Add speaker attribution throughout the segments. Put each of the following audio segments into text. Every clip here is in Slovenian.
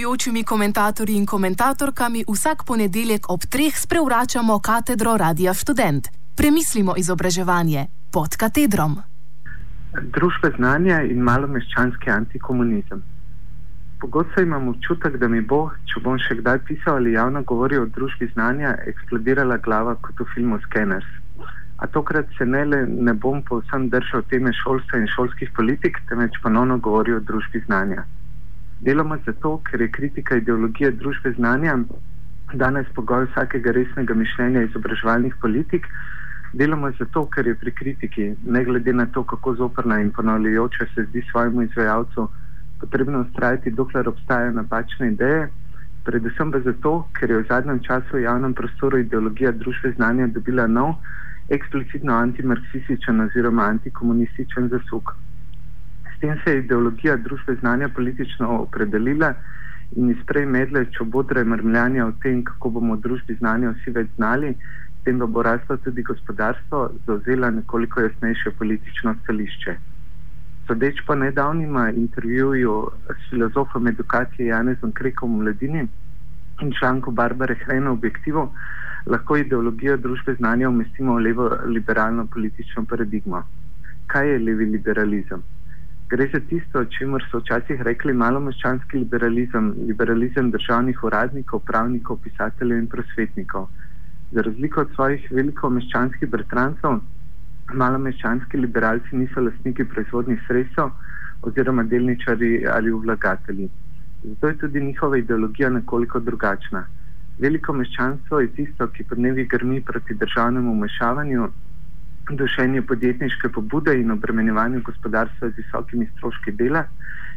Speaker 1: gostujočimi komentatorji in komentatorkami vsak ponedeljek ob treh sprevračamo katedro Radia Student. Premislimo izobraževanje pod katedrom.
Speaker 2: Družbe znanja in malomeščanski antikomunizem. Pogosto imam občutek, da mi bo, če bom še kdaj pisal ali javno govoril o družbi znanja, eksplodirala glava kot v filmu Scanners. A tokrat se ne, le, ne bom povsem držal teme šolstva in šolskih politik, temveč ponovno govoril o družbi znanja. Deloma zato, ker je kritika ideologije družbe znanja danes pogoj vsakega resnega mišljenja izobraževalnih politik, deloma zato, ker je pri kritiki, ne glede na to, kako zoprna in ponavljajoča se zdi svojemu izvajalcu, potrebno ustrajati, dokler obstajajo napačne ideje. Predvsem pa zato, ker je v zadnjem času v javnem prostoru ideologija družbe znanja dobila nov, eksplicitno antimarksističen oziroma antikomunističen zasuk. S tem se je ideologija družbe znanja politično opredelila in izprej medle čobodre mrmljanja o tem, kako bomo v družbi znanja vsi več znali, s tem, da bo raslo tudi gospodarstvo, zauzela nekoliko jasnejše politično stališče. Sodeč po nedavnima intervjuju s filozofom edukacije Janezom Krekom v Mladini in članko Barbare Hrena v objektivu, lahko ideologijo družbe znanja umestimo v levo liberalno politično paradigmo. Kaj je levi liberalizem? Gre za tisto, o čemer so včasih rekli malomeščanski liberalizem, liberalizem državnih uradnikov, pravnikov, pisateljev in prosvetnikov. Za razliko od svojih velikomeščanskih bratrancev, malomeščanski liberalci niso lastniki proizvodnih sredstev oziroma delničari ali vlagatelji. Zato je tudi njihova ideologija nekoliko drugačna. Veliko meščanstvo je tisto, ki po dnevi grmi proti državnemu vmešavanju, dušenju podjetniške pobude in obremenjevanju gospodarstva z visokimi stroški dela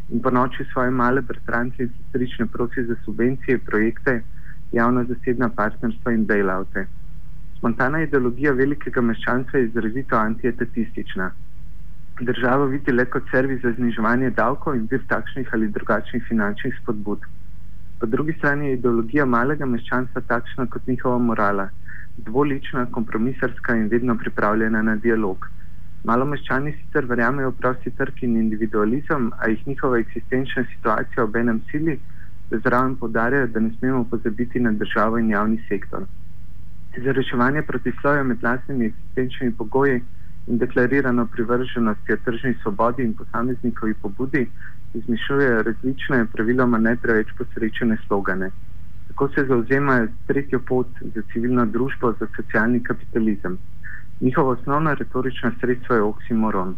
Speaker 2: in po noči svoje male bratrance in sestrične prosi za subvencije, projekte, javno-zasebna partnerstva in bailoute. Spontana ideologija velikega meščanstva je izrazito antietatistična. Državo vidi le kot servis za zniževanje davkov in vir takšnih ali drugačnih finančnih spodbud. Po drugi strani je ideologija malega meščanstva takšna kot njihova morala, dvolična, kompromisarska in vedno pripravljena na dialog. Malo meščani sicer verjamejo v prosti trg in individualizem, a jih njihova eksistenčna situacija ob enem sili, da zraven podarjajo, da ne smemo pozabiti na državo in javni sektor. Za reševanje protislovja med lastnimi eksistenčnimi pogoji in deklarirano privrženostjo tržni svobodi in posameznikovi pobudi izmišljujejo različne, praviloma ne preveč posrečene slogane. Tako se zauzemajo tretjo pot za civilno družbo, za socialni kapitalizem. Njihovo osnovno retorično sredstvo je oksimoron.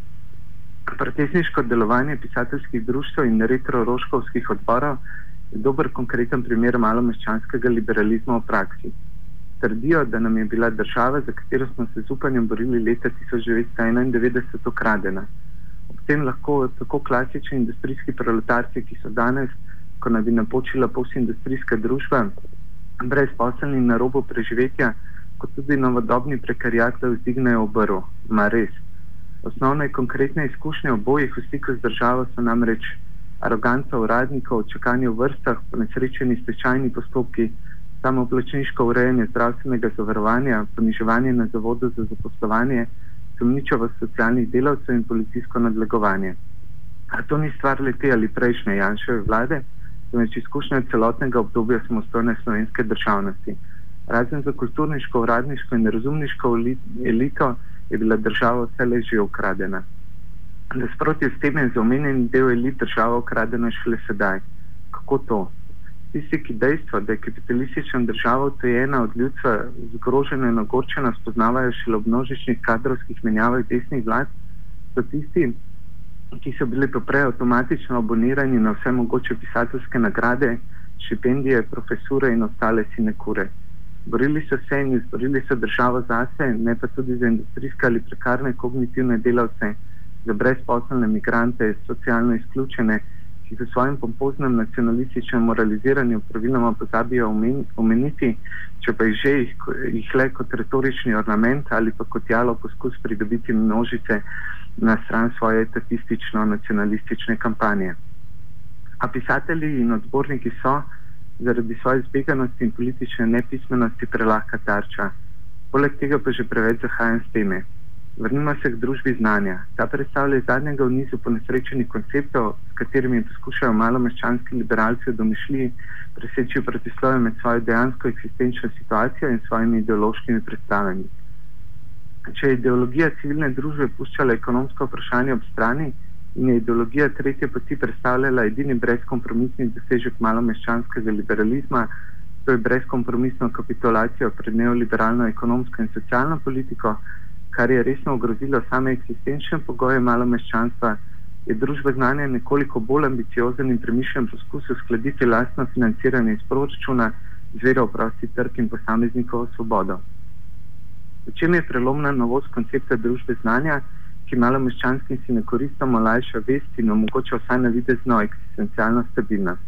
Speaker 2: Protestniško delovanje pisateljskih društv in retroroškovskih odborov je dober konkreten primer malomeščanskega liberalizma v praksi. Trdijo, da nam je bila država, za katero smo se z upanjem borili leta 1991, ukradena tem lahko tako klasični industrijski proletarci, ki so danes, ko naj bi napočila postindustrijska družba, brezposelni na robu preživetja, kot tudi novodobni prekarijatov vzdignejo obrv. Ma res. Osnovne konkretne izkušnje obojih v stiku z državo so namreč aroganca uradnikov, čakanje v vrstah, ponesrečeni stečajni postopki, samoplačniško urejanje zdravstvenega zavarovanja, poniževanje na zavodu za zaposlovanje, sumničavost socialnih delavcev in policijsko nadlegovanje. A to ni stvar lete ali prejšnje Janševe vlade, temveč izkušnja celotnega obdobja samostojne slovenske državnosti. Razen za kulturniško, uradniško in razumniško elito je bila država vse le že ukradena. Nasprotje s tem je za omenjeni del elit država ukradena šele sedaj. Kako to? tisti, ki dejstvo, da je kapitalistična država odtojena od ljudstva, zgrožena in ogorčena, spoznavajo šele ob množičnih kadrovskih menjavah desnih vlad, so tisti, ki so bili poprej avtomatično abonirani na vse mogoče pisateljske nagrade, štipendije, profesure in ostale sinekure. Borili so se in izborili so državo zase, ne pa tudi za industrijske ali prekarne kognitivne delavce, za brezposelne migrante, socialno izključene ki v svojem pompoznem nacionalističnem moraliziranju praviloma pozabijo omeniti, če pa jih že jih, jih le kot retorični ornament ali pa kot jalo poskus pridobiti množice na stran svoje statistično-nacionalistične kampanje. A pisatelji in odborniki so zaradi svoje zbeganosti in politične nepismenosti prelahka tarča. Poleg tega pa že preveč zahajam s teme. Vrnimo se k družbi znanja. Ta predstavlja zadnjega v nizu ponesrečenih konceptov, s katerimi poskušajo malo meščanski liberalci domišljiji preseči protislovje med svojo dejansko eksistenčno situacijo in svojimi ideološkimi predstavami. Če je ideologija civilne družbe puščala ekonomsko vprašanje ob strani in je ideologija tretje poti predstavljala edini brezkompromisni dosežek malo meščanskega liberalizma, to je brezkompromisno kapitulacijo pred neoliberalno ekonomsko in socialno politiko, kar je resno ogrozilo same eksistenčne pogoje malo meščanstva, je družba znanja nekoliko bolj ambiciozen in premišljen poskus uskladiti lastno financiranje iz proračuna z vero v prosti trg in posameznikovo svobodo. V čem je prelomna novost koncepta družbe znanja, ki malo meščanskim si ne koristamo lajša vest in omogoča vsaj na videzno eksistencialno stabilnost.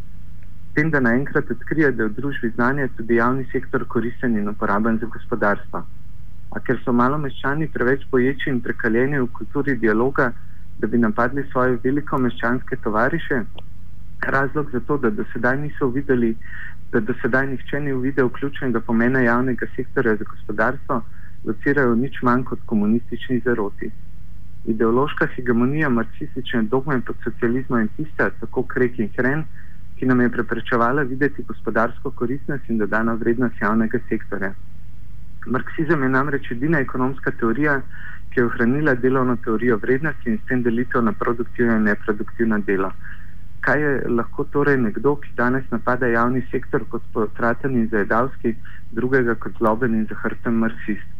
Speaker 2: S tem, da naenkrat odkrije, da je v družbi znanja tudi javni sektor koristen in uporaben za gospodarstvo. A ker so malo meščani preveč boječi in prekaljeni v kulturi dialoga, da bi napadli svoje veliko meščanske tovariše, razlog za to, da do sedaj niso videli, da do sedaj nihče ni uvidel ključnega pomena javnega sektorja za gospodarstvo, locirajo nič manj kot komunistični zaroti. Ideološka hegemonija marksistične dogme pod socializmom in tista, tako krek in hren, ki nam je preprečevala videti gospodarsko koristnost in dodano vrednost javnega sektorja. Marksizem je namreč edina ekonomska teorija, ki je ohranila delovno teorijo vrednosti in s tem delitev na produktivno in neproduktivno delo. Kaj je lahko torej nekdo, ki danes napada javni sektor kot potraten in zajedavski, drugega kot zloben in zahrten marksist?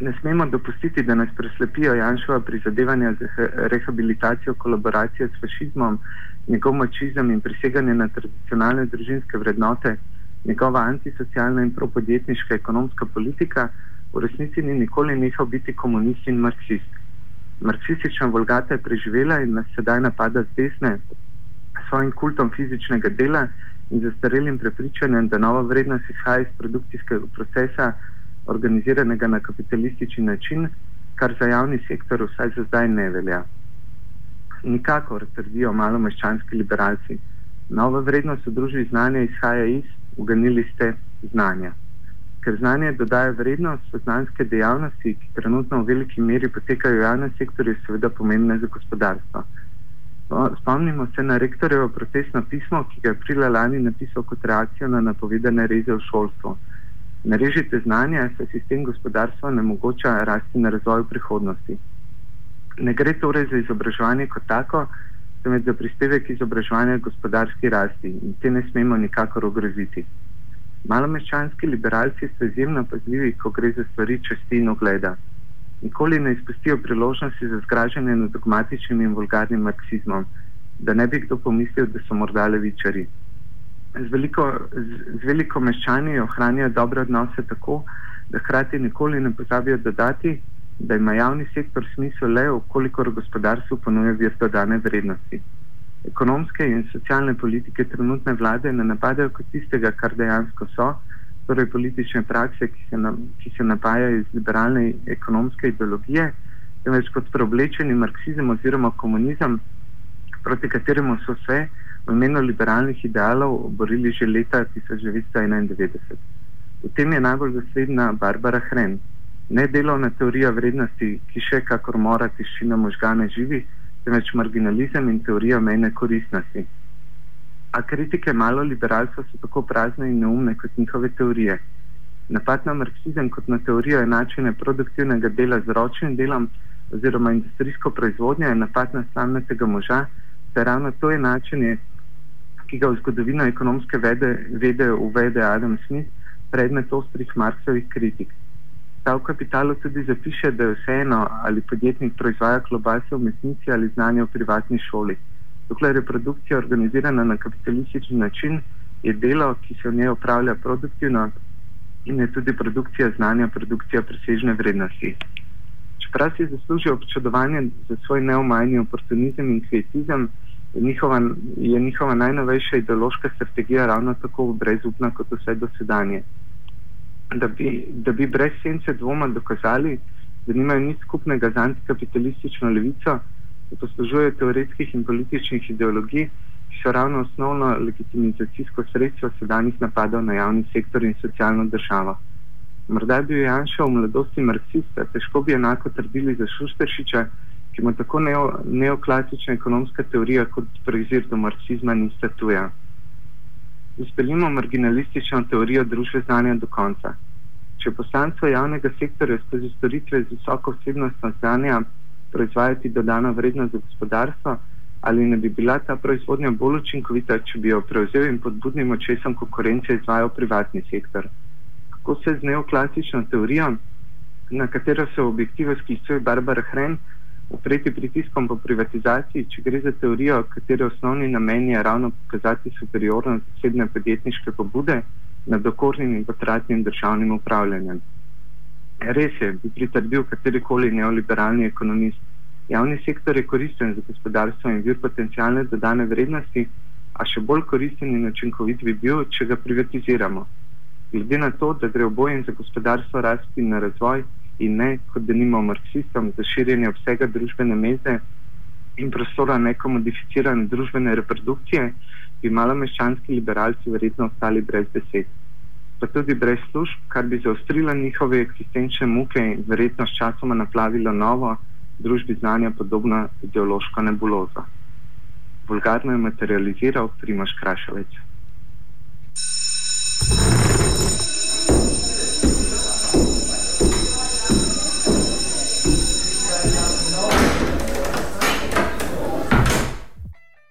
Speaker 2: Ne smemo dopustiti, da nas preslepijo Janšova prizadevanja za rehabilitacijo kolaboracije s fašizmom, njegov mačizem in priseganje na tradicionalne družinske vrednote njegova antisocialna in propodjetniška ekonomska politika v resnici ni nikoli nehal biti komunist in marksist. Marksistična volgata je preživela in nas sedaj napada z desne s svojim kultom fizičnega dela in zastarelim prepričanjem, da nova vrednost izhaja iz produkcijskega procesa, organiziranega na kapitalistični način, kar za javni sektor vsaj za zdaj ne velja. Nikakor, trdijo malo meščanski liberalci, nova vrednost v družbi znanja izhaja iz uganili ste znanja. Ker znanje dodaja vrednost v znanske dejavnosti, ki trenutno v veliki meri potekajo v javnem sektorju, seveda pomembne za gospodarstvo. Spomnimo se na rektorjevo protestno pismo, ki ga je aprila lani napisal kot reakcijo na napovedane reze v šolstvu. Narežite znanje, saj sistem gospodarstva ne mogoča rasti na razvoju prihodnosti. Ne gre torej za izobraževanje kot tako, temveč za prispevek izobraževanja gospodarski rasti in te ne smemo nikakor ogroziti. Malomeščanski liberalci so izjemno pazljivi, ko gre za stvari časti in ogleda. Nikoli ne izpustijo priložnosti za zgražanje nad dogmatičnim in vulgarnim marksizmom, da ne bi kdo pomislil, da so morda levičari. Z veliko, z, z veliko meščani ohranjajo dobre odnose tako, da hkrati nikoli ne pozabijo dodati, da ima javni sektor smisel le, ukolikor gospodarstvo ponuja vir dodane vrednosti. Ekonomske in socialne politike trenutne vlade ne napadajo kot tistega, kar dejansko so, torej politične prakse, ki se, na, ki se napajajo iz liberalne ekonomske ideologije, temveč kot preoblečeni marksizem oziroma komunizem, proti kateremu so se v imenu liberalnih idealov borili že leta 1991. V tem je najbolj zasledna Barbara Hren ne delovna teorija vrednosti, ki še kakor mora tiščina možgane živi, temveč marginalizem in teorija mejne koristnosti. A kritike malo liberalstva so tako prazne in neumne kot njihove teorije. Napad na marksizem kot na teorijo enačene produktivnega dela z ročnim delom oziroma industrijsko proizvodnjo je napad na samega moža, saj ravno to enačenje, ki ga v zgodovino ekonomske vede, vede uvede Adam Smith, predmet ostrih Marksovih kritik ta v kapitalu tudi zapiše, da je vseeno, ali podjetnik proizvaja klobase v mesnici ali znanje v privatni šoli. Dokler je produkcija organizirana na kapitalistični način, je delo, ki se v njej upravlja produktivno in je tudi produkcija znanja, produkcija presežne vrednosti. Čeprav si zaslužijo občudovanje za svoj neomajni oportunizem in je njihova, je njihova najnovejša ideološka strategija ravno tako brezupna kot vse dosedanje da bi, da bi brez sence dvoma dokazali, da nimajo nič skupnega z antikapitalistično levico, da poslužujejo teoretskih in političnih ideologij, ki so ravno osnovno legitimizacijsko sredstvo sedanjih napadov na javni sektor in socialno državo. Morda bi bil Janša v mladosti marksista, težko bi enako trdili za Šusteršiča, ki mu tako neo, neoklasična ekonomska teorija kot proizir do marksizma nista tuja. Izpeljimo marginalistično teorijo družbe znanja do konca. Če poslanstvo javnega sektorja skozi storitve z visoko vsebnostno znanja proizvajati dodano vrednost za gospodarstvo, ali ne bi bila ta proizvodnja bolj učinkovita, če bi jo prevzel in pod budnim očesom konkurence izvajal privatni sektor. Kako se z neoklasično teorijo, na katero se v objektivu sklicuje Barbara Hren, upreti pritiskom po privatizaciji, če gre za teorijo, katere osnovni namen je ravno pokazati superiornost zasebne podjetniške pobude nad okornim in potratnim državnim upravljanjem. Res je, bi pritrdil katerikoli neoliberalni ekonomist. Javni sektor je koristen za gospodarstvo in vir potencijalne dodane vrednosti, a še bolj koristen in učinkovit bi bil, če ga privatiziramo. Glede na to, da gre oboje za gospodarstvo rasti in na razvoj, in ne kot da nimamo marksistom za širjenje vsega družbene meze in prostora nekomodificirane družbene reprodukcije, bi malomeščanski liberalci verjetno ostali brez besed. Pa tudi brez služb, kar bi zaostrilo njihove eksistenčne muke in verjetno s časoma naplavilo novo družbi znanja podobno ideološko nebulozo. Vulgarno je materializiral Primoš Krašovec.